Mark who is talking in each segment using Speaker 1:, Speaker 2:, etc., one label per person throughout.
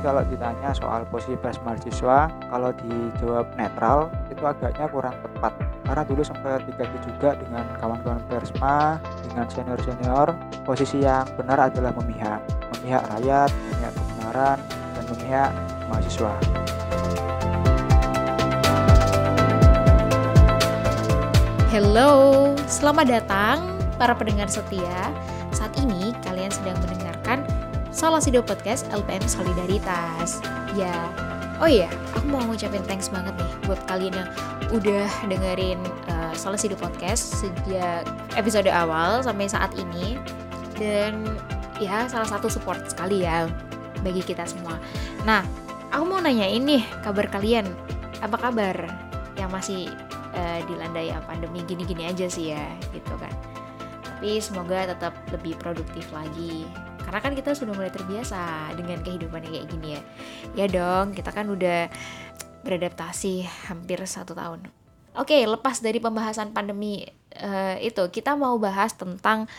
Speaker 1: Kalau ditanya soal posisi mahasiswa, kalau dijawab netral itu agaknya kurang tepat. Karena dulu sempat diganti juga dengan kawan-kawan persma, dengan senior-senior, posisi yang benar adalah memihak. Memihak rakyat, memihak kebenaran, dan memihak mahasiswa.
Speaker 2: Hello, selamat datang para pendengar setia. Solasido Podcast LPM Solidaritas. Ya, oh iya, aku mau ngucapin thanks banget nih buat kalian yang udah dengerin uh, Solasido Podcast sejak episode awal sampai saat ini. Dan ya salah satu support sekali ya bagi kita semua. Nah, aku mau nanya ini kabar kalian. Apa kabar yang masih uh, dilanda ya pandemi gini-gini aja sih ya gitu kan tapi semoga tetap lebih produktif lagi karena kan kita sudah mulai terbiasa dengan kehidupan yang kayak gini ya. Ya dong kita kan udah beradaptasi hampir satu tahun. Oke lepas dari pembahasan pandemi uh, itu kita mau bahas tentang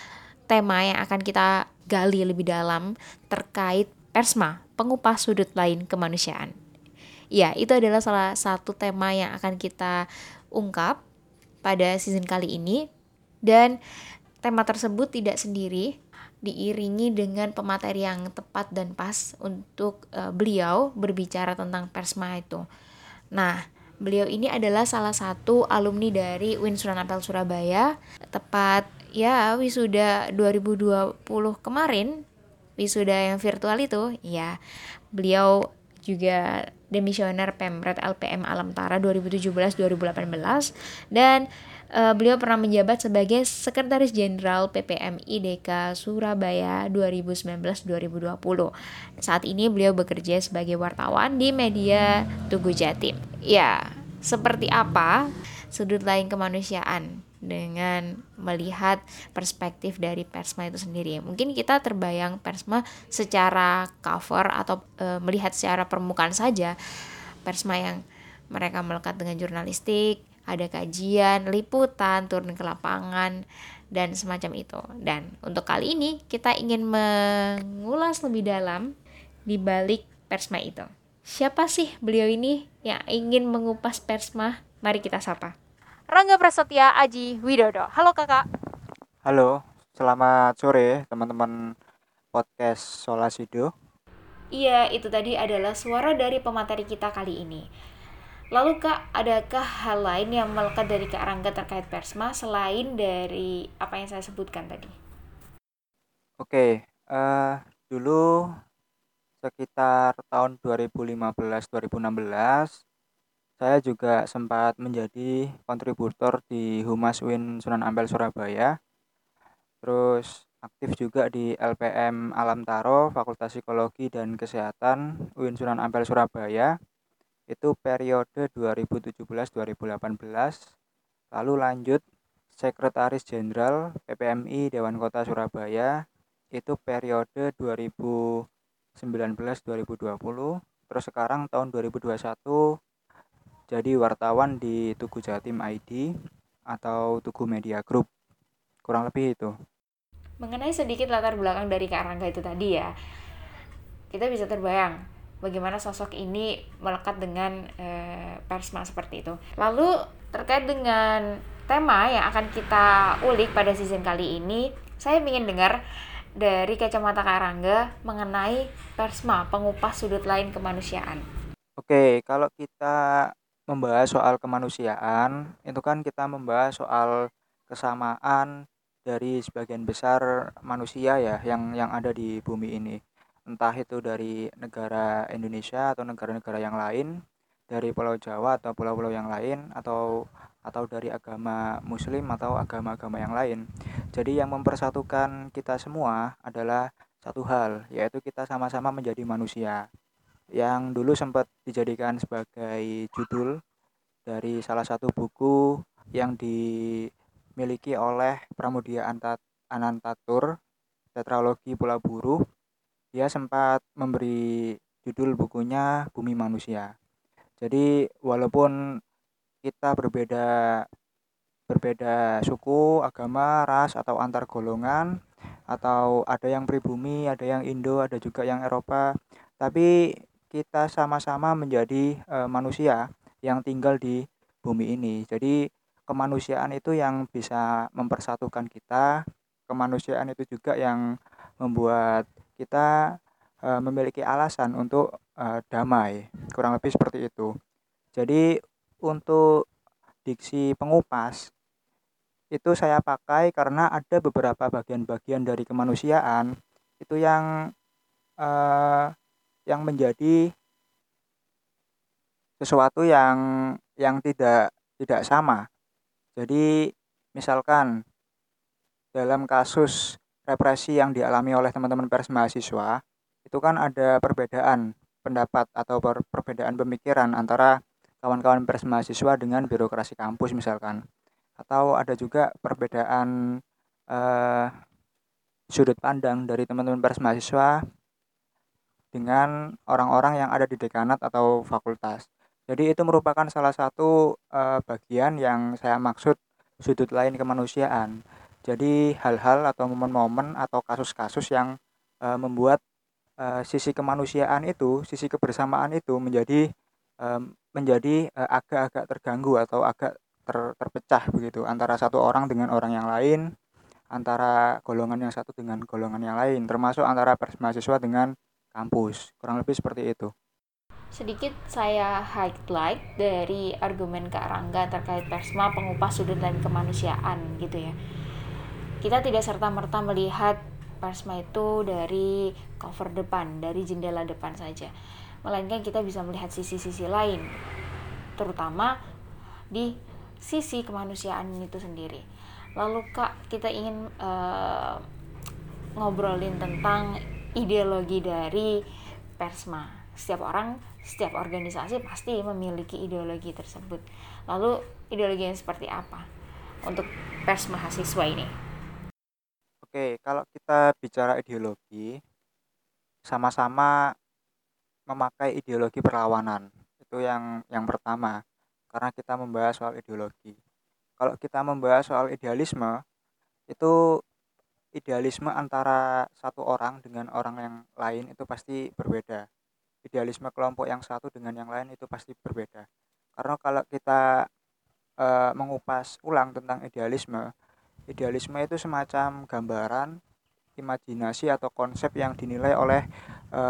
Speaker 2: tema yang akan kita gali lebih dalam terkait persma pengupas sudut lain kemanusiaan. Ya itu adalah salah satu tema yang akan kita ungkap pada season kali ini. Dan Tema tersebut tidak sendiri, diiringi dengan pemateri yang tepat dan pas untuk uh, beliau berbicara tentang persma itu. Nah, beliau ini adalah salah satu alumni dari Win Sunan Ampel Surabaya, tepat ya wisuda 2020 kemarin, wisuda yang virtual itu, ya beliau juga demisioner Pemret LPM Alamtara 2017-2018 dan uh, beliau pernah menjabat sebagai Sekretaris Jenderal PPMI DK Surabaya 2019-2020. Saat ini beliau bekerja sebagai wartawan di media Tugu Jatim. Ya, seperti apa sudut lain kemanusiaan dengan melihat perspektif dari Persma itu sendiri. Mungkin kita terbayang Persma secara cover atau e, melihat secara permukaan saja Persma yang mereka melekat dengan jurnalistik, ada kajian, liputan, turun ke lapangan, dan semacam itu. Dan untuk kali ini kita ingin mengulas lebih dalam di balik Persma itu. Siapa sih beliau ini yang ingin mengupas Persma? Mari kita sapa. Rangga Prasetya Aji Widodo. Halo kakak.
Speaker 1: Halo, selamat sore teman-teman podcast Solasido.
Speaker 2: Iya, itu tadi adalah suara dari pemateri kita kali ini. Lalu Kak, adakah hal lain yang melekat dari Kak Rangga terkait Persma selain dari apa yang saya sebutkan tadi?
Speaker 1: Oke, uh, dulu sekitar tahun 2015-2016 saya juga sempat menjadi kontributor di Humas Win Sunan Ampel Surabaya. Terus aktif juga di LPM Alam Taro, Fakultas Psikologi dan Kesehatan Win Sunan Ampel Surabaya itu periode 2017-2018 lalu lanjut Sekretaris Jenderal PPMI Dewan Kota Surabaya. Itu periode 2019-2020 terus sekarang tahun 2021 jadi wartawan di Tugu Jatim ID atau Tugu Media Group. Kurang lebih itu.
Speaker 2: Mengenai sedikit latar belakang dari Kak Rangga itu tadi ya. Kita bisa terbayang bagaimana sosok ini melekat dengan e, persma seperti itu. Lalu terkait dengan tema yang akan kita ulik pada season kali ini, saya ingin dengar dari kacamata Kak Rangga mengenai persma, pengupas sudut lain kemanusiaan.
Speaker 1: Oke, kalau kita membahas soal kemanusiaan, itu kan kita membahas soal kesamaan dari sebagian besar manusia ya yang yang ada di bumi ini entah itu dari negara Indonesia atau negara-negara yang lain dari Pulau Jawa atau pulau-pulau yang lain atau atau dari agama muslim atau agama-agama yang lain. Jadi yang mempersatukan kita semua adalah satu hal yaitu kita sama-sama menjadi manusia. Yang dulu sempat dijadikan sebagai judul dari salah satu buku yang dimiliki oleh Pramudia Anantatur Tetralogi Pulau Buruh dia sempat memberi judul bukunya Bumi Manusia. Jadi walaupun kita berbeda berbeda suku, agama, ras atau antar golongan atau ada yang pribumi, ada yang Indo, ada juga yang Eropa, tapi kita sama-sama menjadi uh, manusia yang tinggal di bumi ini. Jadi kemanusiaan itu yang bisa mempersatukan kita, kemanusiaan itu juga yang membuat kita uh, memiliki alasan untuk uh, damai. Kurang lebih seperti itu. Jadi untuk diksi pengupas itu saya pakai karena ada beberapa bagian-bagian dari kemanusiaan itu yang uh, yang menjadi sesuatu yang yang tidak tidak sama. Jadi misalkan dalam kasus represi yang dialami oleh teman-teman pers mahasiswa itu kan ada perbedaan pendapat atau per perbedaan pemikiran antara kawan-kawan pers mahasiswa dengan birokrasi kampus misalkan atau ada juga perbedaan uh, sudut pandang dari teman-teman pers mahasiswa dengan orang-orang yang ada di dekanat atau fakultas. Jadi itu merupakan salah satu uh, bagian yang saya maksud sudut lain kemanusiaan. Jadi hal-hal atau momen-momen atau kasus-kasus yang uh, membuat uh, sisi kemanusiaan itu, sisi kebersamaan itu menjadi uh, menjadi agak-agak terganggu atau agak ter, terpecah begitu antara satu orang dengan orang yang lain, antara golongan yang satu dengan golongan yang lain, termasuk antara mahasiswa dengan kampus. Kurang lebih seperti itu.
Speaker 2: Sedikit saya highlight dari argumen Kak Rangga terkait Persma pengupas sudut dan kemanusiaan gitu ya. Kita tidak serta-merta melihat Persma itu dari cover depan, dari jendela depan saja. Melainkan kita bisa melihat sisi-sisi lain, terutama di sisi kemanusiaan itu sendiri. Lalu Kak, kita ingin uh, ngobrolin tentang ideologi dari Persma. Setiap orang, setiap organisasi pasti memiliki ideologi tersebut. Lalu ideologi yang seperti apa untuk pers mahasiswa ini?
Speaker 1: Oke, kalau kita bicara ideologi, sama-sama memakai ideologi perlawanan. Itu yang yang pertama karena kita membahas soal ideologi. Kalau kita membahas soal idealisme, itu idealisme antara satu orang dengan orang yang lain itu pasti berbeda. Idealisme kelompok yang satu dengan yang lain itu pasti berbeda. Karena kalau kita e, mengupas ulang tentang idealisme, idealisme itu semacam gambaran, imajinasi atau konsep yang dinilai oleh e,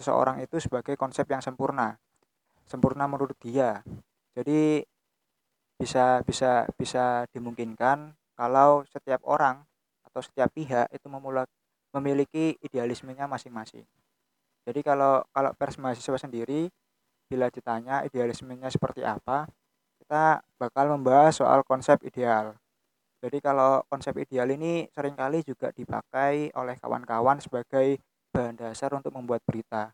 Speaker 1: seseorang itu sebagai konsep yang sempurna. Sempurna menurut dia jadi bisa bisa bisa dimungkinkan kalau setiap orang atau setiap pihak itu memulai memiliki idealismenya masing-masing. Jadi kalau kalau pers mahasiswa sendiri bila ditanya idealismenya seperti apa, kita bakal membahas soal konsep ideal. Jadi kalau konsep ideal ini sering kali juga dipakai oleh kawan-kawan sebagai bahan dasar untuk membuat berita.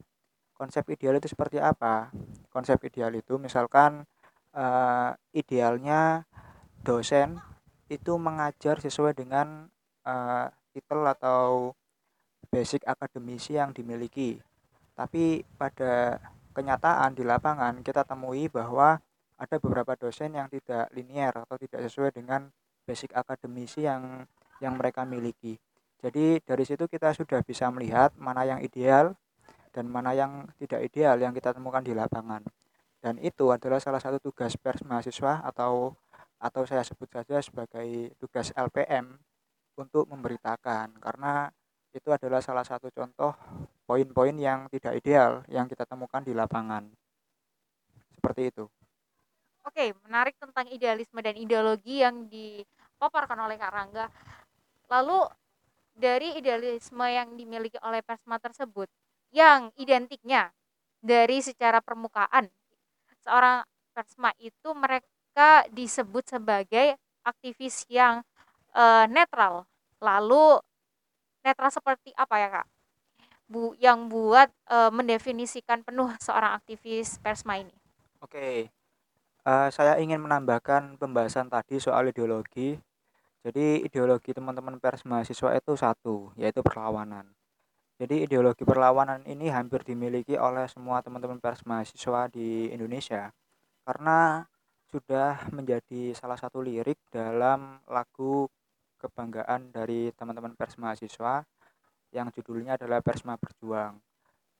Speaker 1: Konsep ideal itu seperti apa? Konsep ideal itu misalkan uh, idealnya dosen itu mengajar sesuai dengan uh, titel atau basic akademisi yang dimiliki. Tapi pada kenyataan di lapangan kita temui bahwa ada beberapa dosen yang tidak linier atau tidak sesuai dengan basic akademisi yang yang mereka miliki. Jadi dari situ kita sudah bisa melihat mana yang ideal dan mana yang tidak ideal yang kita temukan di lapangan dan itu adalah salah satu tugas pers mahasiswa atau atau saya sebut saja sebagai tugas LPM untuk memberitakan karena itu adalah salah satu contoh poin-poin yang tidak ideal yang kita temukan di lapangan. Seperti itu.
Speaker 2: Oke, menarik tentang idealisme dan ideologi yang dipaparkan oleh Kak Rangga. Lalu dari idealisme yang dimiliki oleh Persma tersebut, yang identiknya dari secara permukaan seorang persma itu mereka disebut sebagai aktivis yang uh, netral. Lalu netral seperti apa ya kak? Bu yang buat uh, mendefinisikan penuh seorang aktivis persma ini.
Speaker 1: Oke, uh, saya ingin menambahkan pembahasan tadi soal ideologi. Jadi ideologi teman-teman pers mahasiswa itu satu, yaitu perlawanan. Jadi ideologi perlawanan ini hampir dimiliki oleh semua teman-teman pers mahasiswa di Indonesia karena sudah menjadi salah satu lirik dalam lagu kebanggaan dari teman-teman pers mahasiswa yang judulnya adalah Persma Berjuang.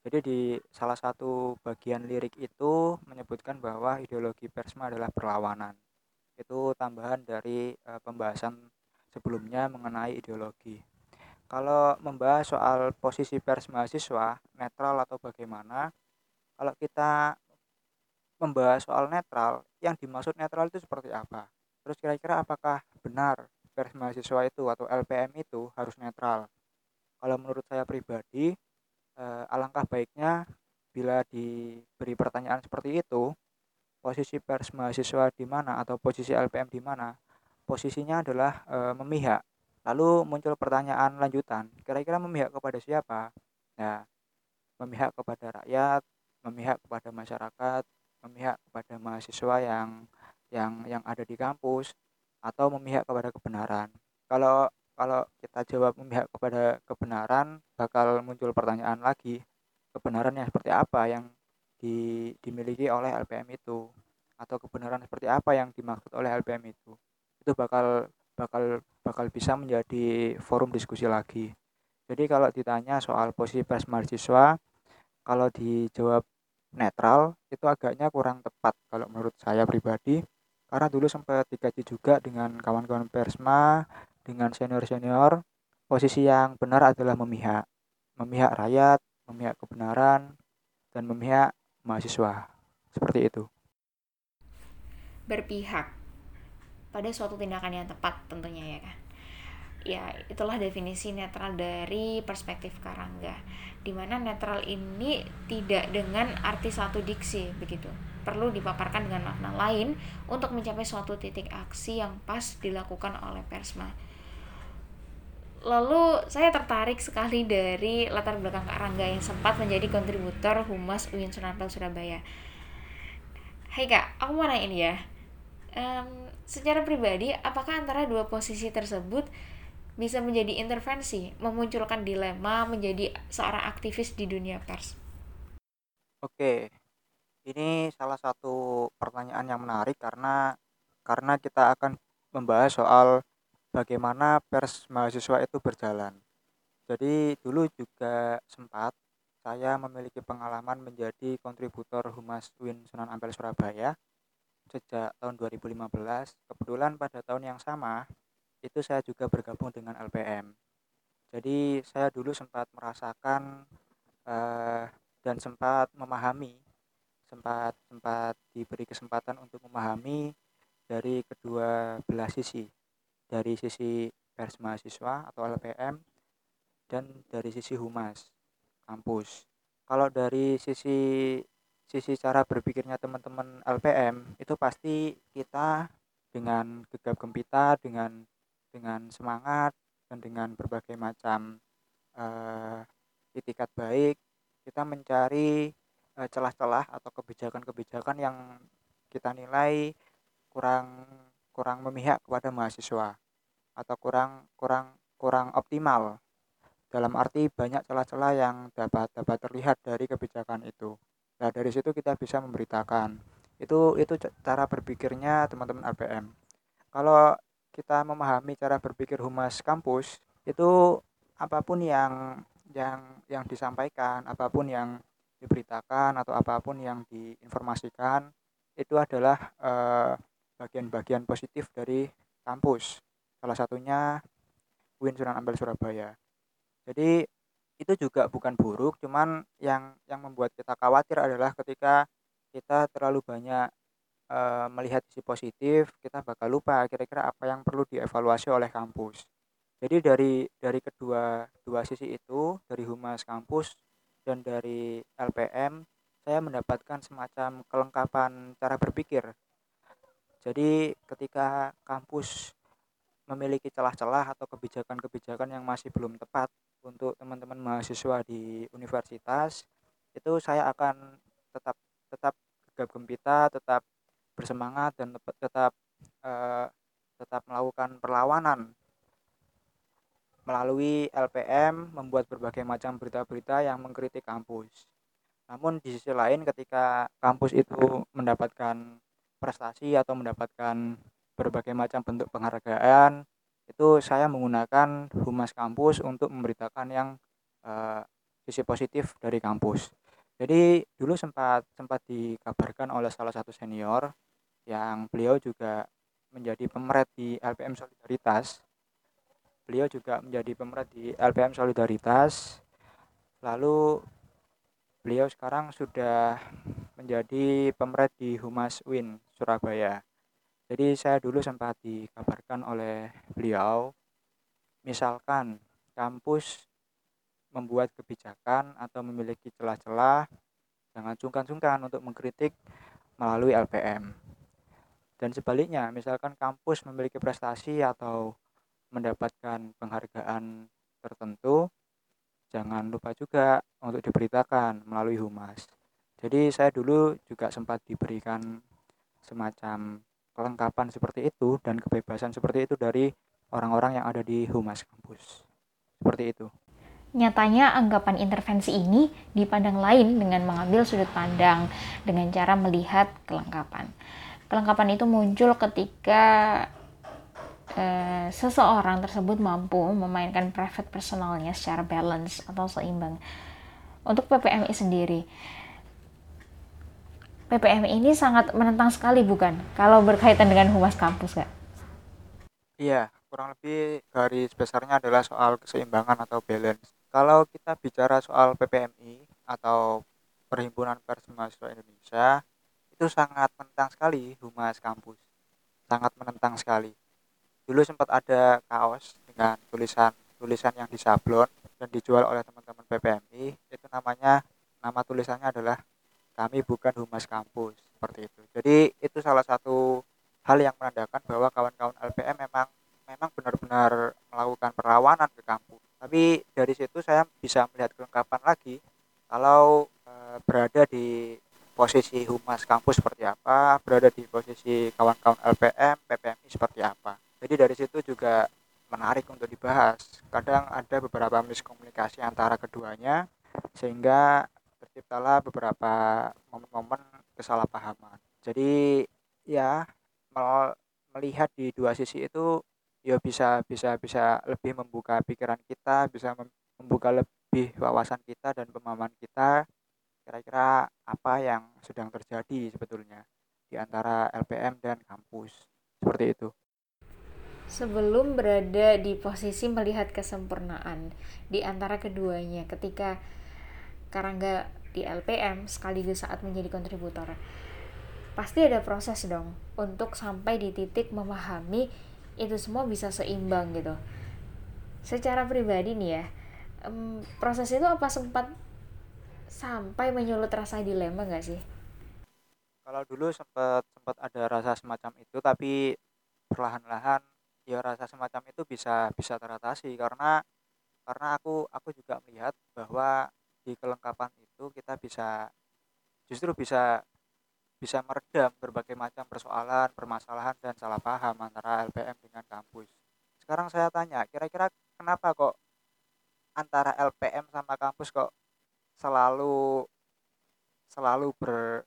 Speaker 1: Jadi di salah satu bagian lirik itu menyebutkan bahwa ideologi persma adalah perlawanan. Itu tambahan dari uh, pembahasan sebelumnya mengenai ideologi. Kalau membahas soal posisi pers mahasiswa, netral atau bagaimana, kalau kita membahas soal netral, yang dimaksud netral itu seperti apa? Terus kira-kira apakah benar pers mahasiswa itu atau LPM itu harus netral? Kalau menurut saya pribadi, eh, alangkah baiknya bila diberi pertanyaan seperti itu, posisi pers mahasiswa di mana atau posisi LPM di mana? Posisinya adalah e, memihak. Lalu muncul pertanyaan lanjutan, kira-kira memihak kepada siapa? Nah, memihak kepada rakyat, memihak kepada masyarakat, memihak kepada mahasiswa yang yang yang ada di kampus atau memihak kepada kebenaran. Kalau kalau kita jawab memihak kepada kebenaran bakal muncul pertanyaan lagi kebenaran yang seperti apa yang di, dimiliki oleh LPM itu? Atau kebenaran seperti apa yang dimaksud oleh LPM itu? Itu bakal bakal bakal bisa menjadi forum diskusi lagi. Jadi kalau ditanya soal posisi pers mahasiswa kalau dijawab netral itu agaknya kurang tepat kalau menurut saya pribadi. Karena dulu sempat dikaji juga dengan kawan-kawan persma dengan senior-senior posisi yang benar adalah memihak. Memihak rakyat memihak kebenaran dan memihak mahasiswa. Seperti itu.
Speaker 2: Berpihak. Pada suatu tindakan yang tepat tentunya ya kan? Ya itulah definisi netral dari perspektif Karangga. Di mana netral ini tidak dengan arti satu diksi begitu. Perlu dipaparkan dengan makna lain untuk mencapai suatu titik aksi yang pas dilakukan oleh Persma lalu saya tertarik sekali dari latar belakang Kak Rangga yang sempat menjadi kontributor Humas UIN Sunampel Surabaya. Hai Kak, aku mau nanya ini ya. Um, secara pribadi apakah antara dua posisi tersebut bisa menjadi intervensi, memunculkan dilema menjadi seorang aktivis di dunia pers?
Speaker 1: Oke, ini salah satu pertanyaan yang menarik karena karena kita akan membahas soal bagaimana pers mahasiswa itu berjalan. Jadi dulu juga sempat saya memiliki pengalaman menjadi kontributor Humas UIN Sunan Ampel Surabaya sejak tahun 2015. Kebetulan pada tahun yang sama itu saya juga bergabung dengan LPM. Jadi saya dulu sempat merasakan uh, dan sempat memahami, sempat sempat diberi kesempatan untuk memahami dari kedua belah sisi, dari sisi pers mahasiswa atau LPM dan dari sisi humas kampus. Kalau dari sisi sisi cara berpikirnya teman-teman LPM itu pasti kita dengan gegap gempita dengan dengan semangat dan dengan berbagai macam uh, itikat baik kita mencari uh, celah-celah atau kebijakan-kebijakan yang kita nilai kurang kurang memihak kepada mahasiswa atau kurang kurang kurang optimal dalam arti banyak celah-celah yang dapat dapat terlihat dari kebijakan itu. Nah, dari situ kita bisa memberitakan. Itu itu cara berpikirnya teman-teman LPM. Kalau kita memahami cara berpikir humas kampus itu apa pun yang yang yang disampaikan, apa pun yang diberitakan atau apa pun yang diinformasikan itu adalah bagian bagian-bagian positif dari kampus. Salah satunya UIN Sunan Ampel Surabaya. Jadi itu juga bukan buruk, cuman yang yang membuat kita khawatir adalah ketika kita terlalu banyak uh, melihat sisi positif, kita bakal lupa kira-kira apa yang perlu dievaluasi oleh kampus. Jadi dari dari kedua dua sisi itu, dari humas kampus dan dari LPM, saya mendapatkan semacam kelengkapan cara berpikir. Jadi ketika kampus memiliki celah-celah atau kebijakan-kebijakan yang masih belum tepat untuk teman-teman mahasiswa di universitas, itu saya akan tetap tetap gegap tetap bersemangat dan tetap uh, tetap melakukan perlawanan melalui LPM membuat berbagai macam berita-berita yang mengkritik kampus. Namun di sisi lain ketika kampus itu mendapatkan prestasi atau mendapatkan berbagai macam bentuk penghargaan, itu saya menggunakan humas kampus untuk memberitakan yang uh, sisi positif dari kampus. Jadi dulu sempat sempat dikabarkan oleh salah satu senior yang beliau juga menjadi pemret di LPM Solidaritas. Beliau juga menjadi pemret di LPM Solidaritas. Lalu beliau sekarang sudah menjadi pemret di Humas Win Surabaya. Jadi saya dulu sempat dikabarkan oleh beliau misalkan kampus membuat kebijakan atau memiliki celah-celah jangan sungkan-sungkan untuk mengkritik melalui LPM dan sebaliknya misalkan kampus memiliki prestasi atau mendapatkan penghargaan tertentu jangan lupa juga untuk diberitakan melalui humas jadi saya dulu juga sempat diberikan semacam kelengkapan seperti itu dan kebebasan seperti itu dari orang-orang yang ada di humas kampus seperti itu
Speaker 2: Nyatanya anggapan intervensi ini dipandang lain dengan mengambil sudut pandang dengan cara melihat kelengkapan. Kelengkapan itu muncul ketika eh, seseorang tersebut mampu memainkan private personalnya secara balance atau seimbang. Untuk PPMI sendiri, PPMI ini sangat menentang sekali bukan? Kalau berkaitan dengan humas kampus, gak?
Speaker 1: Iya, kurang lebih garis besarnya adalah soal keseimbangan atau balance kalau kita bicara soal PPMI atau Perhimpunan Pers Mahasiswa Indonesia itu sangat menentang sekali humas kampus sangat menentang sekali dulu sempat ada kaos dengan tulisan tulisan yang disablon dan dijual oleh teman-teman PPMI itu namanya nama tulisannya adalah kami bukan humas kampus seperti itu. Jadi itu salah satu hal yang menandakan bahwa kawan-kawan LPM memang memang benar-benar melakukan perlawanan ke kampus. Tapi dari situ saya bisa melihat kelengkapan lagi kalau e, berada di posisi humas kampus seperti apa berada di posisi kawan-kawan LPM PPMI seperti apa. Jadi dari situ juga menarik untuk dibahas. Kadang ada beberapa miskomunikasi antara keduanya sehingga terciptalah beberapa momen-momen kesalahpahaman. Jadi ya melihat di dua sisi itu ya bisa bisa bisa lebih membuka pikiran kita bisa membuka lebih wawasan kita dan pemahaman kita kira-kira apa yang sedang terjadi sebetulnya di antara LPM dan kampus. Seperti itu.
Speaker 2: Sebelum berada di posisi melihat kesempurnaan di antara keduanya ketika Karangga di LPM sekaligus saat menjadi kontributor. Pasti ada proses dong untuk sampai di titik memahami itu semua bisa seimbang gitu. Secara pribadi nih ya um, proses itu apa sempat sampai menyulut rasa dilema gak sih?
Speaker 1: Kalau dulu sempat sempat ada rasa semacam itu tapi perlahan-lahan ya rasa semacam itu bisa bisa teratasi. Karena karena aku aku juga melihat bahwa di kelengkapan itu kita bisa justru bisa bisa meredam berbagai macam persoalan, permasalahan, dan salah paham antara LPM dengan kampus. Sekarang saya tanya, kira-kira kenapa kok antara LPM sama kampus kok selalu selalu ber,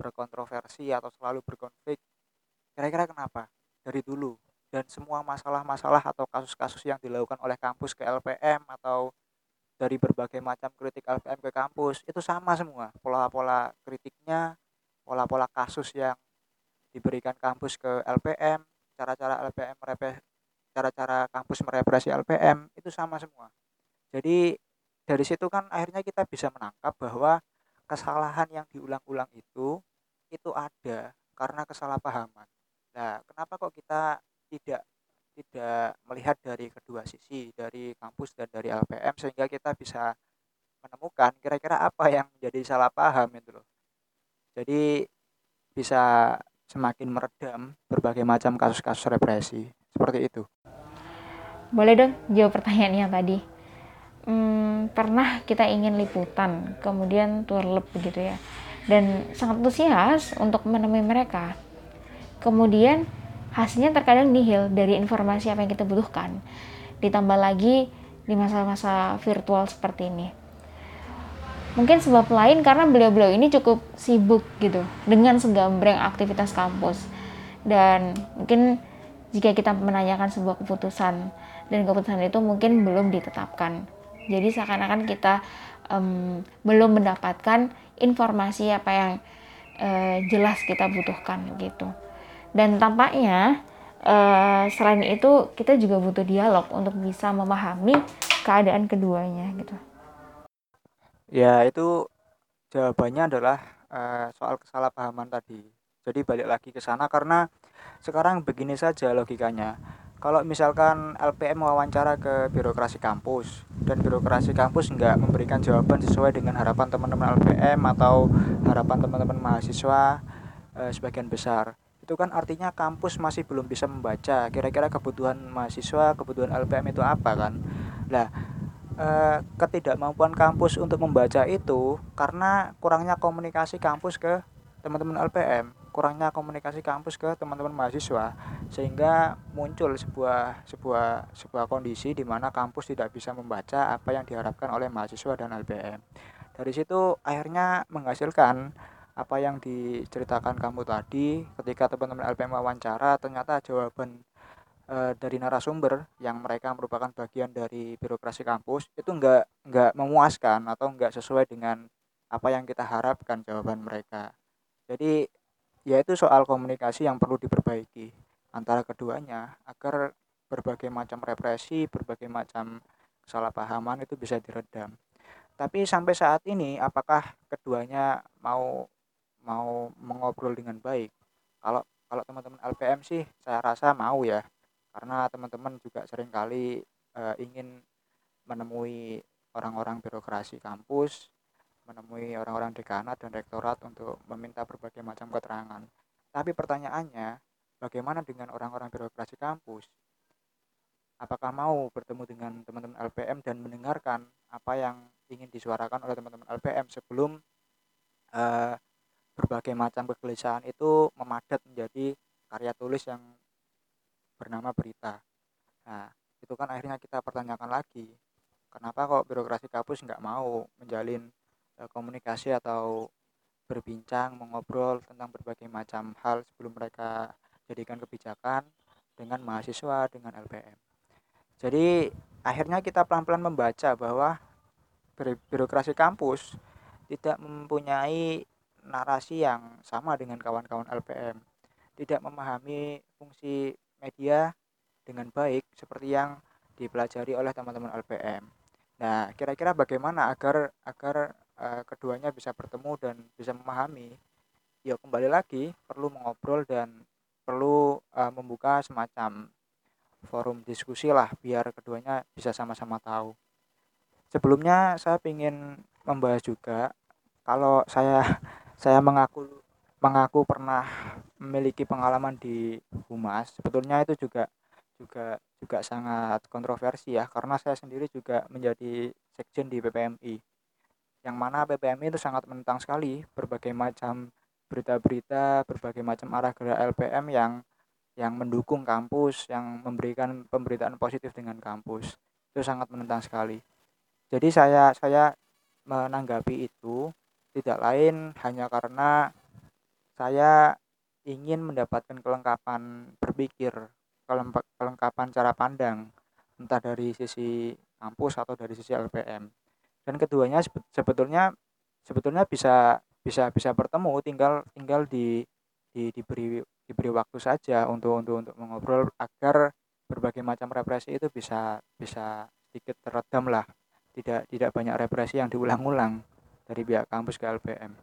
Speaker 1: berkontroversi atau selalu berkonflik? Kira-kira kenapa? Dari dulu dan semua masalah-masalah atau kasus-kasus yang dilakukan oleh kampus ke LPM atau dari berbagai macam kritik LPM ke kampus itu sama semua pola-pola kritiknya pola-pola kasus yang diberikan kampus ke LPM, cara-cara LPM merepres cara-cara kampus merepresi LPM itu sama semua. Jadi dari situ kan akhirnya kita bisa menangkap bahwa kesalahan yang diulang-ulang itu itu ada karena kesalahpahaman. Nah, kenapa kok kita tidak tidak melihat dari kedua sisi, dari kampus dan dari LPM sehingga kita bisa menemukan kira-kira apa yang menjadi salah paham itu loh. Jadi bisa semakin meredam berbagai macam kasus-kasus represi. Seperti itu.
Speaker 2: Boleh dong jawab pertanyaannya tadi. Hmm, pernah kita ingin liputan kemudian turlep begitu ya. Dan sangat antusias untuk menemui mereka. Kemudian hasilnya terkadang nihil dari informasi apa yang kita butuhkan ditambah lagi di masa-masa virtual seperti ini Mungkin sebab lain karena beliau-beliau ini cukup sibuk gitu dengan segambreng aktivitas kampus. Dan mungkin jika kita menanyakan sebuah keputusan dan keputusan itu mungkin belum ditetapkan. Jadi seakan-akan kita um, belum mendapatkan informasi apa yang uh, jelas kita butuhkan gitu dan tampaknya uh, selain itu kita juga butuh dialog untuk bisa memahami keadaan keduanya gitu.
Speaker 1: Ya itu jawabannya adalah uh, soal kesalahpahaman tadi. Jadi balik lagi ke sana karena sekarang begini saja logikanya. Kalau misalkan LPM wawancara ke birokrasi kampus dan birokrasi kampus nggak memberikan jawaban sesuai dengan harapan teman-teman LPM atau harapan teman-teman mahasiswa eh, sebagian besar itu kan artinya kampus masih belum bisa membaca. Kira-kira kebutuhan mahasiswa kebutuhan LPM itu apa kan? Lah eh, ketidakmampuan kampus untuk membaca itu karena kurangnya komunikasi kampus ke teman-teman LPM kurangnya komunikasi kampus ke teman-teman mahasiswa. Sehingga muncul sebuah sebuah sebuah kondisi di mana kampus tidak bisa membaca apa yang diharapkan oleh mahasiswa dan LPM. Dari situ akhirnya menghasilkan apa yang diceritakan kamu tadi ketika teman-teman LPM wawancara ternyata jawaban e, dari narasumber yang mereka merupakan bagian dari birokrasi kampus itu enggak enggak memuaskan atau enggak sesuai dengan apa yang kita harapkan jawaban mereka. Jadi yaitu soal komunikasi yang perlu diperbaiki antara keduanya agar berbagai macam represi, berbagai macam kesalahpahaman itu bisa diredam. Tapi sampai saat ini apakah keduanya mau mau mengobrol dengan baik? Kalau kalau teman-teman LPM sih saya rasa mau ya. Karena teman-teman juga sering kali e, ingin menemui orang-orang birokrasi kampus menemui orang-orang dekanat dan rektorat untuk meminta berbagai macam keterangan. Tapi pertanyaannya, bagaimana dengan orang-orang birokrasi kampus? Apakah mau bertemu dengan teman-teman LPM dan mendengarkan apa yang ingin disuarakan oleh teman-teman LPM sebelum uh, berbagai macam kegelisahan itu memadat menjadi karya tulis yang bernama berita. Nah, itu kan akhirnya kita pertanyakan lagi, kenapa kok birokrasi kampus nggak mau menjalin Eh, komunikasi atau berbincang, mengobrol tentang berbagai macam hal sebelum mereka jadikan kebijakan dengan mahasiswa, dengan LPM. Jadi akhirnya kita pelan-pelan membaca bahwa birokrasi kampus tidak mempunyai narasi yang sama dengan kawan-kawan LPM. Tidak memahami fungsi media dengan baik seperti yang dipelajari oleh teman-teman LPM. Nah, kira-kira bagaimana agar agar uh, keduanya bisa bertemu dan bisa memahami ya kembali lagi perlu mengobrol dan perlu uh, membuka semacam forum diskusi lah biar keduanya bisa sama-sama tahu sebelumnya saya ingin membahas juga kalau saya saya mengaku mengaku pernah memiliki pengalaman di humas sebetulnya itu juga juga juga sangat kontroversi ya karena saya sendiri juga menjadi sekjen di PPMI yang mana PPMI itu sangat menentang sekali berbagai macam berita-berita, berbagai macam arah gerak LPM yang yang mendukung kampus, yang memberikan pemberitaan positif dengan kampus. Itu sangat menentang sekali. Jadi saya saya menanggapi itu tidak lain hanya karena saya ingin mendapatkan kelengkapan berpikir, kelengkapan cara pandang, entah dari sisi kampus atau dari sisi LPM dan keduanya sebetulnya sebetulnya bisa bisa bisa bertemu tinggal tinggal di, di diberi diberi waktu saja untuk untuk untuk mengobrol agar berbagai macam represi itu bisa bisa sedikit teredam lah. Tidak tidak banyak represi yang diulang-ulang dari pihak kampus ke LPM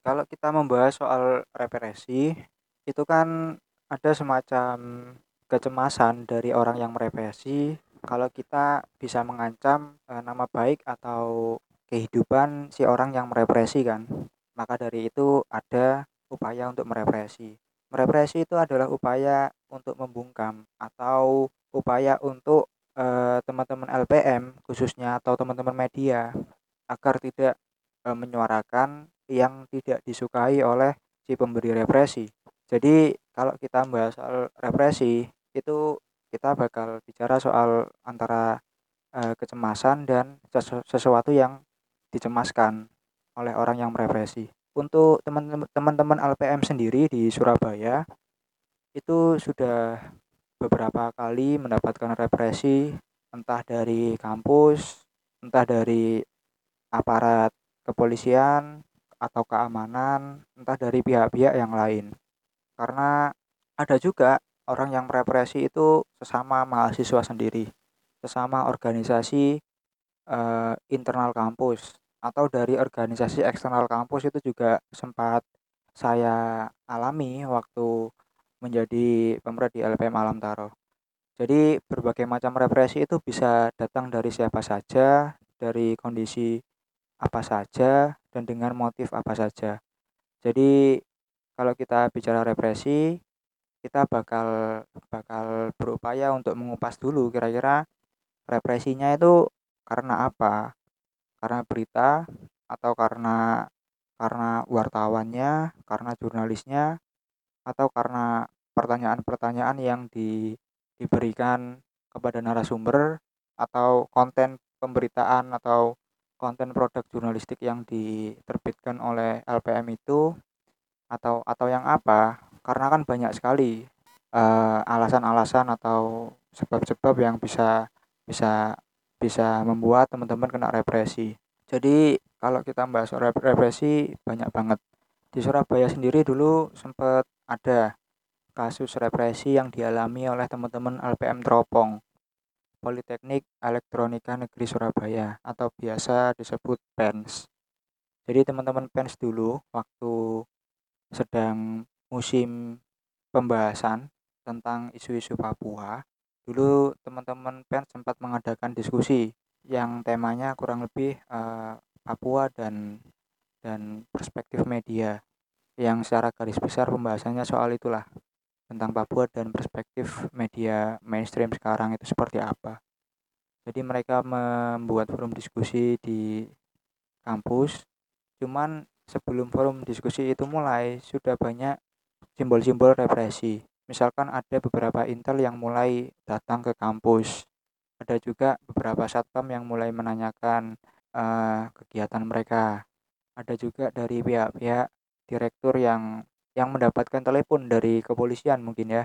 Speaker 1: kalau kita membahas soal represi itu kan ada semacam kecemasan dari orang yang merepresi kalau kita bisa mengancam e, nama baik atau kehidupan si orang yang merepresi kan. Maka dari itu ada upaya untuk merepresi. Merepresi itu adalah upaya untuk membungkam atau upaya untuk teman teman-teman LPM khususnya atau teman-teman media agar tidak e, menyuarakan yang tidak disukai oleh si pemberi represi. Jadi kalau kita membahas soal represi itu kita bakal bicara soal antara uh, kecemasan dan sesu sesuatu yang dicemaskan oleh orang yang merepresi. Untuk teman-teman LPM sendiri di Surabaya itu sudah beberapa kali mendapatkan represi entah dari kampus, entah dari aparat kepolisian atau keamanan, entah dari pihak-pihak yang lain. Karena ada juga orang yang merepresi itu sesama mahasiswa sendiri, sesama organisasi uh, internal kampus atau dari organisasi eksternal kampus itu juga sempat saya alami waktu menjadi pemerintah di LPM Alam Taro. Jadi berbagai macam represi itu bisa datang dari siapa saja, dari kondisi apa saja, dan dengan motif apa saja. Jadi kalau kita bicara represi, kita bakal bakal berupaya untuk mengupas dulu kira-kira represinya itu karena apa? Karena berita atau karena karena wartawannya, karena jurnalisnya, atau karena pertanyaan-pertanyaan yang di diberikan kepada narasumber atau konten pemberitaan atau konten produk jurnalistik yang diterbitkan oleh LPM itu atau atau yang apa? Karena kan banyak sekali uh, alasan-alasan atau sebab-sebab yang bisa bisa bisa membuat teman-teman kena represi. Jadi kalau kita bahas represi banyak banget. Di Surabaya sendiri dulu sempat ada kasus represi yang dialami oleh teman-teman LPM Teropong, Politeknik Elektronika Negeri Surabaya atau biasa disebut PENS. Jadi teman-teman PENS dulu waktu sedang musim pembahasan tentang isu-isu Papua, dulu teman-teman PENS sempat mengadakan diskusi yang temanya kurang lebih uh, Papua dan dan perspektif media yang secara garis besar pembahasannya soal itulah tentang Papua dan perspektif media mainstream sekarang itu seperti apa. Jadi mereka membuat forum diskusi di kampus. Cuman sebelum forum diskusi itu mulai sudah banyak simbol-simbol represi. Misalkan ada beberapa intel yang mulai datang ke kampus. Ada juga beberapa satpam yang mulai menanyakan uh, kegiatan mereka. Ada juga dari pihak-pihak direktur yang yang mendapatkan telepon dari kepolisian mungkin ya.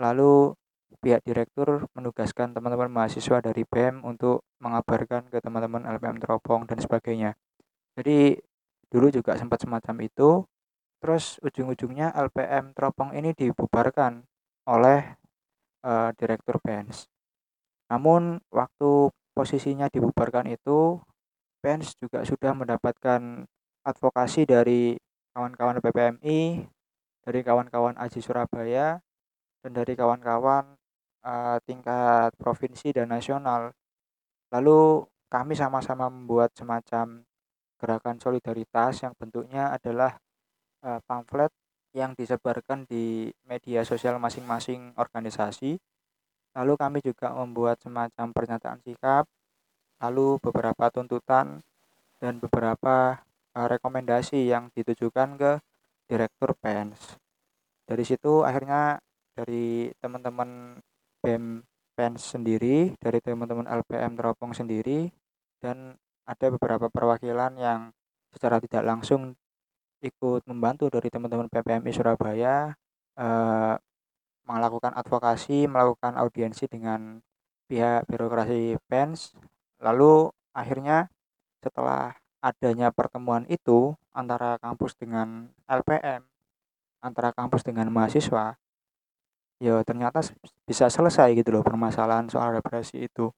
Speaker 1: Lalu pihak direktur menugaskan teman-teman mahasiswa dari BEM untuk mengabarkan ke teman-teman LPM Teropong dan sebagainya. Jadi dulu juga sempat semacam itu. Terus ujung-ujungnya LPM Teropong ini dibubarkan oleh uh, direktur BENS. Namun waktu posisinya dibubarkan itu BENS juga sudah mendapatkan advokasi dari kawan-kawan PPMI, dari kawan-kawan Aji Surabaya, dan dari kawan-kawan uh, tingkat provinsi dan nasional. Lalu kami sama-sama membuat semacam gerakan solidaritas yang bentuknya adalah uh, pamflet yang disebarkan di media sosial masing-masing organisasi. Lalu kami juga membuat semacam pernyataan sikap, lalu beberapa tuntutan dan beberapa rekomendasi yang ditujukan ke direktur PENS. Dari situ akhirnya dari teman-teman BEM PENS sendiri, dari teman-teman LPM Teropong sendiri, dan ada beberapa perwakilan yang secara tidak langsung ikut membantu dari teman-teman PPMI Surabaya eh, melakukan advokasi, melakukan audiensi dengan pihak birokrasi PENS. Lalu akhirnya setelah adanya pertemuan itu antara kampus dengan LPM, antara kampus dengan mahasiswa, ya ternyata bisa selesai gitu loh permasalahan soal represi itu.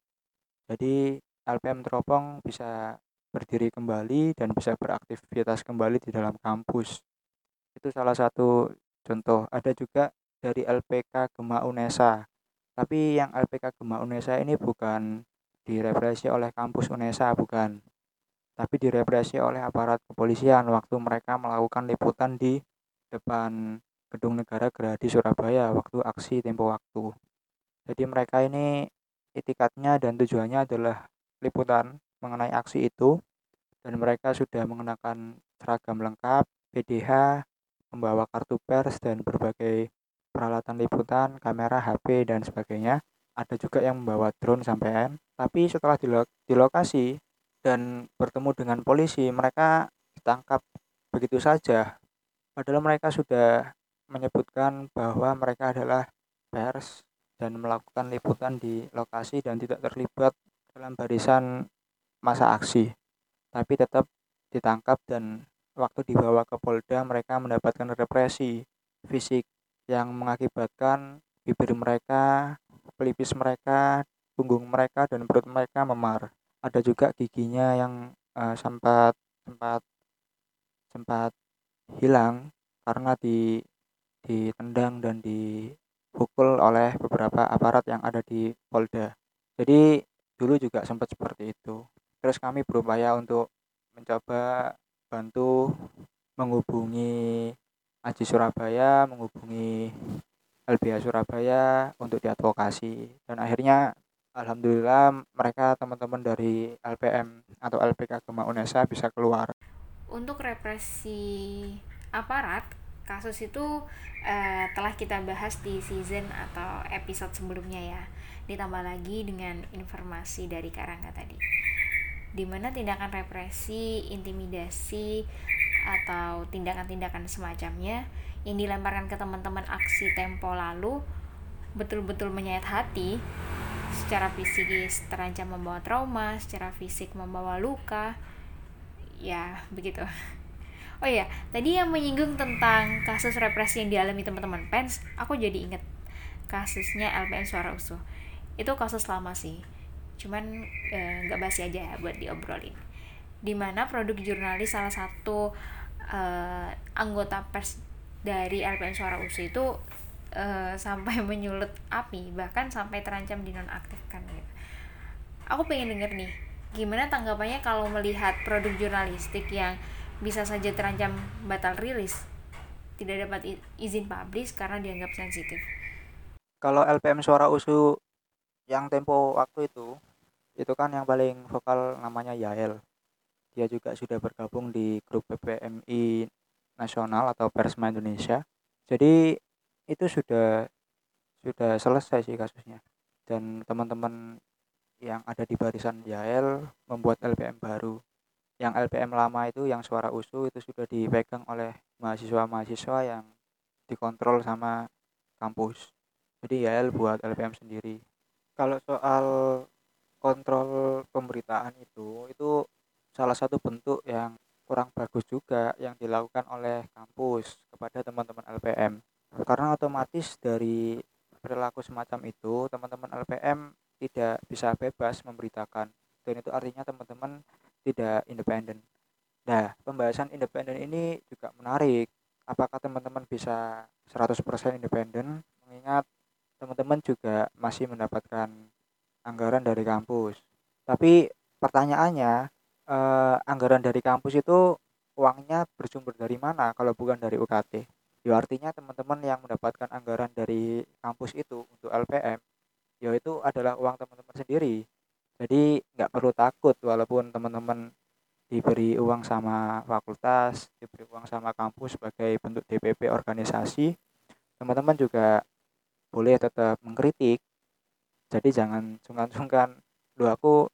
Speaker 1: Jadi LPM Teropong bisa berdiri kembali dan bisa beraktivitas kembali di dalam kampus. Itu salah satu contoh. Ada juga dari LPK Gema Unesa. Tapi yang LPK Gema Unesa ini bukan direpresi oleh kampus Unesa, bukan tapi direpresi oleh aparat kepolisian waktu mereka melakukan liputan di depan Gedung Negara Gerahadi Surabaya waktu aksi tempo waktu. Jadi mereka ini itikatnya dan tujuannya adalah liputan mengenai aksi itu dan mereka sudah mengenakan seragam lengkap, PDH, membawa kartu pers dan berbagai peralatan liputan, kamera, HP dan sebagainya. Ada juga yang membawa drone sampean. Tapi setelah di, di lokasi dan bertemu dengan polisi mereka ditangkap begitu saja padahal mereka sudah menyebutkan bahwa mereka adalah pers dan melakukan liputan di lokasi dan tidak terlibat dalam barisan masa aksi tapi tetap ditangkap dan waktu dibawa ke Polda mereka mendapatkan represi fisik yang mengakibatkan bibir mereka, pelipis mereka, punggung mereka dan perut mereka memar. Ada juga giginya yang uh, sempat sempat sempat hilang karena di ditendang dan dipukul oleh beberapa aparat yang ada di Polda. Jadi dulu juga sempat seperti itu. Terus kami berupaya untuk mencoba bantu menghubungi Aji Surabaya, menghubungi LBH Surabaya untuk diadvokasi dan akhirnya alhamdulillah mereka teman-teman dari LPM atau LPK Gema Unesa bisa keluar.
Speaker 2: Untuk represi aparat, kasus itu uh, telah kita bahas di season atau episode sebelumnya ya. Ditambah lagi dengan informasi dari Karangga tadi di mana tindakan represi, intimidasi, atau tindakan-tindakan semacamnya yang dilemparkan ke teman-teman aksi tempo lalu betul-betul menyayat hati secara fisikis terancam membawa trauma, secara fisik membawa luka. Ya, begitu. Oh iya, tadi yang menyinggung tentang kasus represi yang dialami teman-teman pens, aku jadi inget kasusnya LPM Suara Usuh. Itu kasus lama sih cuman eh, nggak basi aja ya buat diobrolin di mana produk jurnalis salah satu eh, anggota pers dari LPM Suara USU itu eh, sampai menyulut api bahkan sampai terancam dinonaktifkan gitu. Aku pengen denger nih gimana tanggapannya kalau melihat produk jurnalistik yang bisa saja terancam batal rilis tidak dapat izin publish karena dianggap sensitif?
Speaker 1: Kalau LPM Suara USU yang tempo waktu itu itu kan yang paling vokal namanya Yael. Dia juga sudah bergabung di grup PPMI nasional atau Persma Indonesia. Jadi itu sudah sudah selesai sih kasusnya. Dan teman-teman yang ada di barisan Yael membuat LPM baru. Yang LPM lama itu yang suara usu itu sudah dipegang oleh mahasiswa-mahasiswa yang dikontrol sama kampus. Jadi Yael buat LPM sendiri. Kalau soal kontrol pemberitaan itu itu salah satu bentuk yang kurang bagus juga yang dilakukan oleh kampus kepada teman-teman LPM karena otomatis dari perilaku semacam itu teman-teman LPM tidak bisa bebas memberitakan dan itu artinya teman-teman tidak independen nah pembahasan independen ini juga menarik apakah teman-teman bisa 100% independen mengingat teman-teman juga masih mendapatkan anggaran dari kampus. Tapi pertanyaannya, eh, anggaran dari kampus itu uangnya bersumber dari mana kalau bukan dari UKT? Ya artinya teman-teman yang mendapatkan anggaran dari kampus itu untuk LPM, ya itu adalah uang teman-teman sendiri. Jadi nggak perlu takut walaupun teman-teman diberi uang sama fakultas, diberi uang sama kampus sebagai bentuk DPP organisasi, teman-teman juga boleh tetap mengkritik jadi jangan sungkan-sungkan lu aku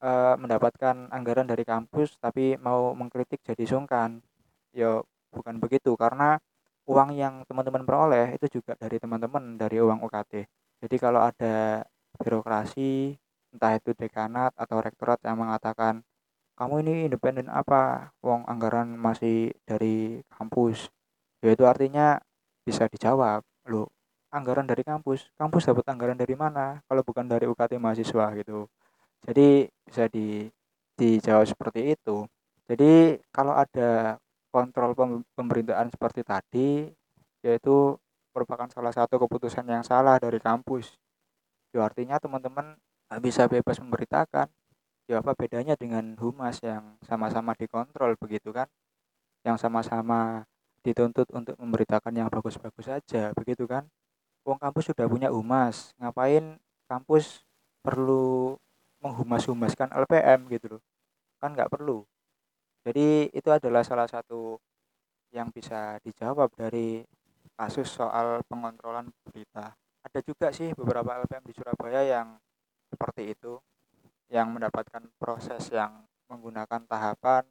Speaker 1: e, mendapatkan anggaran dari kampus tapi mau mengkritik jadi sungkan yo bukan begitu karena uang yang teman-teman peroleh itu juga dari teman-teman dari uang UKT jadi kalau ada birokrasi entah itu dekanat atau rektorat yang mengatakan kamu ini independen apa? Uang anggaran masih dari kampus. Ya itu artinya bisa dijawab lo anggaran dari kampus? Kampus dapat anggaran dari mana? Kalau bukan dari UKT mahasiswa gitu. Jadi bisa di dijawab seperti itu. Jadi kalau ada kontrol pemerintahan seperti tadi yaitu merupakan salah satu keputusan yang salah dari kampus ya artinya teman-teman bisa bebas memberitakan ya apa bedanya dengan humas yang sama-sama dikontrol begitu kan yang sama-sama dituntut untuk memberitakan yang bagus-bagus saja begitu kan Wong kampus sudah punya humas, ngapain kampus perlu menghumas-humaskan LPM gitu loh. Kan nggak perlu. Jadi itu adalah salah satu yang bisa dijawab dari kasus soal pengontrolan berita. Ada juga sih beberapa LPM di Surabaya yang seperti itu, yang mendapatkan proses yang menggunakan tahapan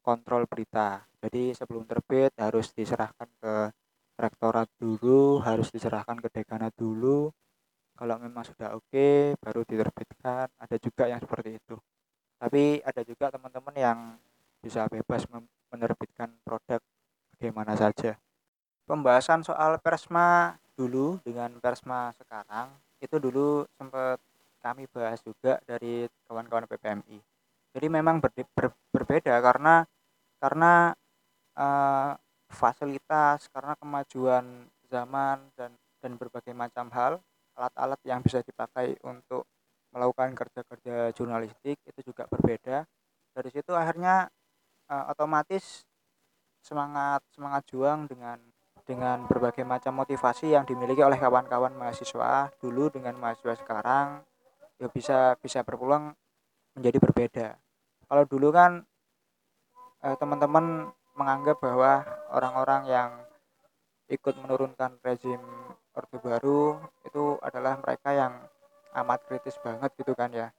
Speaker 1: kontrol berita. Jadi sebelum terbit harus diserahkan ke rektorat dulu harus diserahkan ke dekanat dulu kalau memang sudah oke okay, baru diterbitkan ada juga yang seperti itu tapi ada juga teman-teman yang bisa bebas menerbitkan produk bagaimana saja. Pembahasan soal persma dulu dengan persma sekarang itu dulu sempat kami bahas juga dari kawan-kawan PPMI. Jadi memang ber, ber, berbeda karena karena uh, fasilitas, karena kemajuan zaman dan dan berbagai macam hal, alat-alat yang bisa dipakai untuk melakukan kerja-kerja jurnalistik itu juga berbeda. Dari situ akhirnya uh, otomatis semangat semangat juang dengan dengan berbagai macam motivasi yang dimiliki oleh kawan-kawan mahasiswa dulu dengan mahasiswa sekarang ya bisa bisa berpulang menjadi berbeda. Kalau dulu kan eh, teman-teman menganggap bahwa orang-orang yang ikut menurunkan rezim Orde Baru itu adalah mereka yang amat kritis banget gitu kan ya.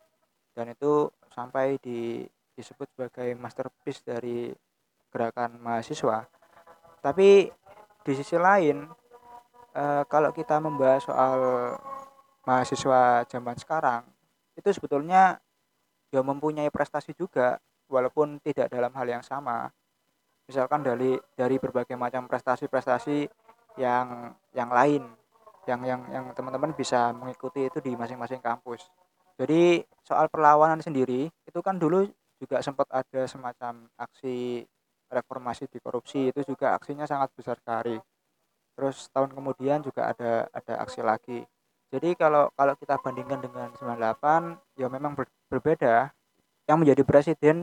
Speaker 1: Dan itu sampai di disebut sebagai masterpiece dari gerakan mahasiswa. Tapi di sisi lain eh, kalau kita membahas soal mahasiswa zaman sekarang itu sebetulnya ya mempunyai prestasi juga walaupun tidak dalam hal yang sama misalkan dari dari berbagai macam prestasi-prestasi yang yang lain yang yang yang teman-teman bisa mengikuti itu di masing-masing kampus jadi soal perlawanan sendiri itu kan dulu juga sempat ada semacam aksi reformasi di korupsi itu juga aksinya sangat besar sekali. Terus tahun kemudian juga ada ada aksi lagi. Jadi kalau kalau kita bandingkan dengan 98 ya memang ber, berbeda. Yang menjadi presiden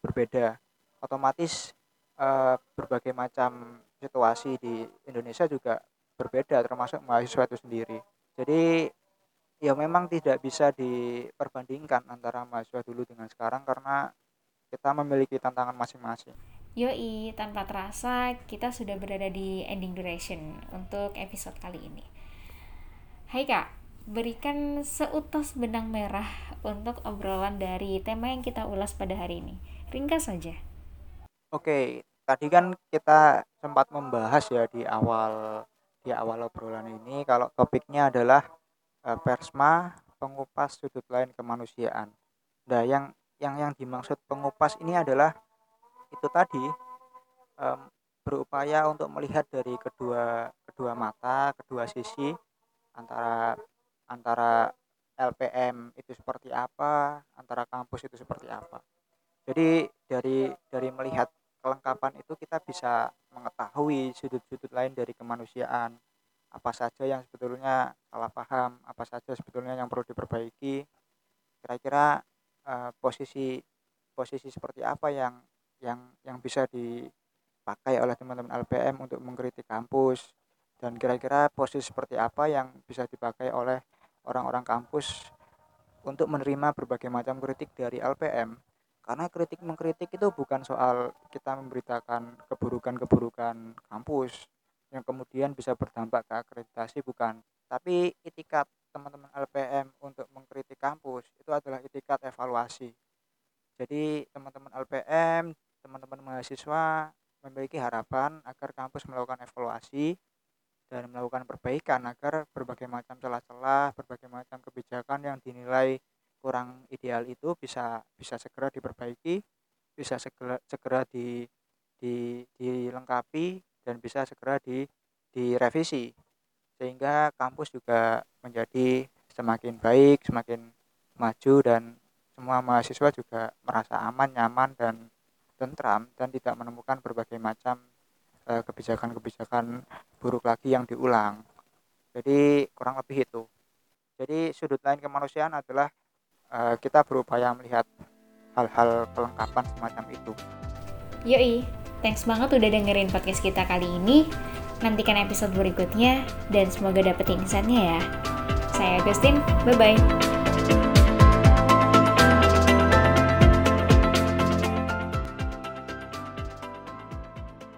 Speaker 1: berbeda. Otomatis eh, berbagai macam situasi di Indonesia juga berbeda termasuk mahasiswa itu sendiri. Jadi ya memang tidak bisa diperbandingkan antara mahasiswa dulu dengan sekarang karena kita memiliki tantangan masing-masing
Speaker 2: Yoi, tanpa terasa kita sudah berada di ending duration untuk episode kali ini. Hai kak, berikan seutas benang merah untuk obrolan dari tema yang kita ulas pada hari ini. Ringkas saja.
Speaker 1: Oke, tadi kan kita sempat membahas ya di awal di awal obrolan ini kalau topiknya adalah persma pengupas sudut lain kemanusiaan. Nah, yang yang yang dimaksud pengupas ini adalah itu tadi um, berupaya untuk melihat dari kedua kedua mata, kedua sisi antara antara LPM itu seperti apa, antara kampus itu seperti apa. Jadi dari dari melihat kelengkapan itu kita bisa mengetahui sudut-sudut lain dari kemanusiaan. Apa saja yang sebetulnya salah paham, apa saja sebetulnya yang perlu diperbaiki. Kira-kira uh, posisi posisi seperti apa yang yang yang bisa dipakai oleh teman-teman LPM untuk mengkritik kampus dan kira-kira posisi seperti apa yang bisa dipakai oleh orang-orang kampus untuk menerima berbagai macam kritik dari LPM karena kritik mengkritik itu bukan soal kita memberitakan keburukan-keburukan kampus yang kemudian bisa berdampak ke akreditasi bukan. Tapi itikat teman-teman LPM untuk mengkritik kampus itu adalah itikat evaluasi. Jadi teman-teman LPM teman-teman mahasiswa memiliki harapan agar kampus melakukan evaluasi dan melakukan perbaikan agar berbagai macam celah-celah, berbagai macam kebijakan yang dinilai kurang ideal itu bisa bisa segera diperbaiki, bisa segera segera di, di dilengkapi dan bisa segera di direvisi sehingga kampus juga menjadi semakin baik, semakin maju dan semua mahasiswa juga merasa aman, nyaman dan tentram dan tidak menemukan berbagai macam eh, kebijakan-kebijakan buruk lagi yang diulang. Jadi kurang lebih itu. Jadi sudut lain kemanusiaan adalah uh, kita berupaya melihat hal-hal kelengkapan semacam itu.
Speaker 2: Yoi, thanks banget udah dengerin podcast kita kali ini. Nantikan episode berikutnya dan semoga dapet insight-nya ya. Saya Agustin, bye-bye.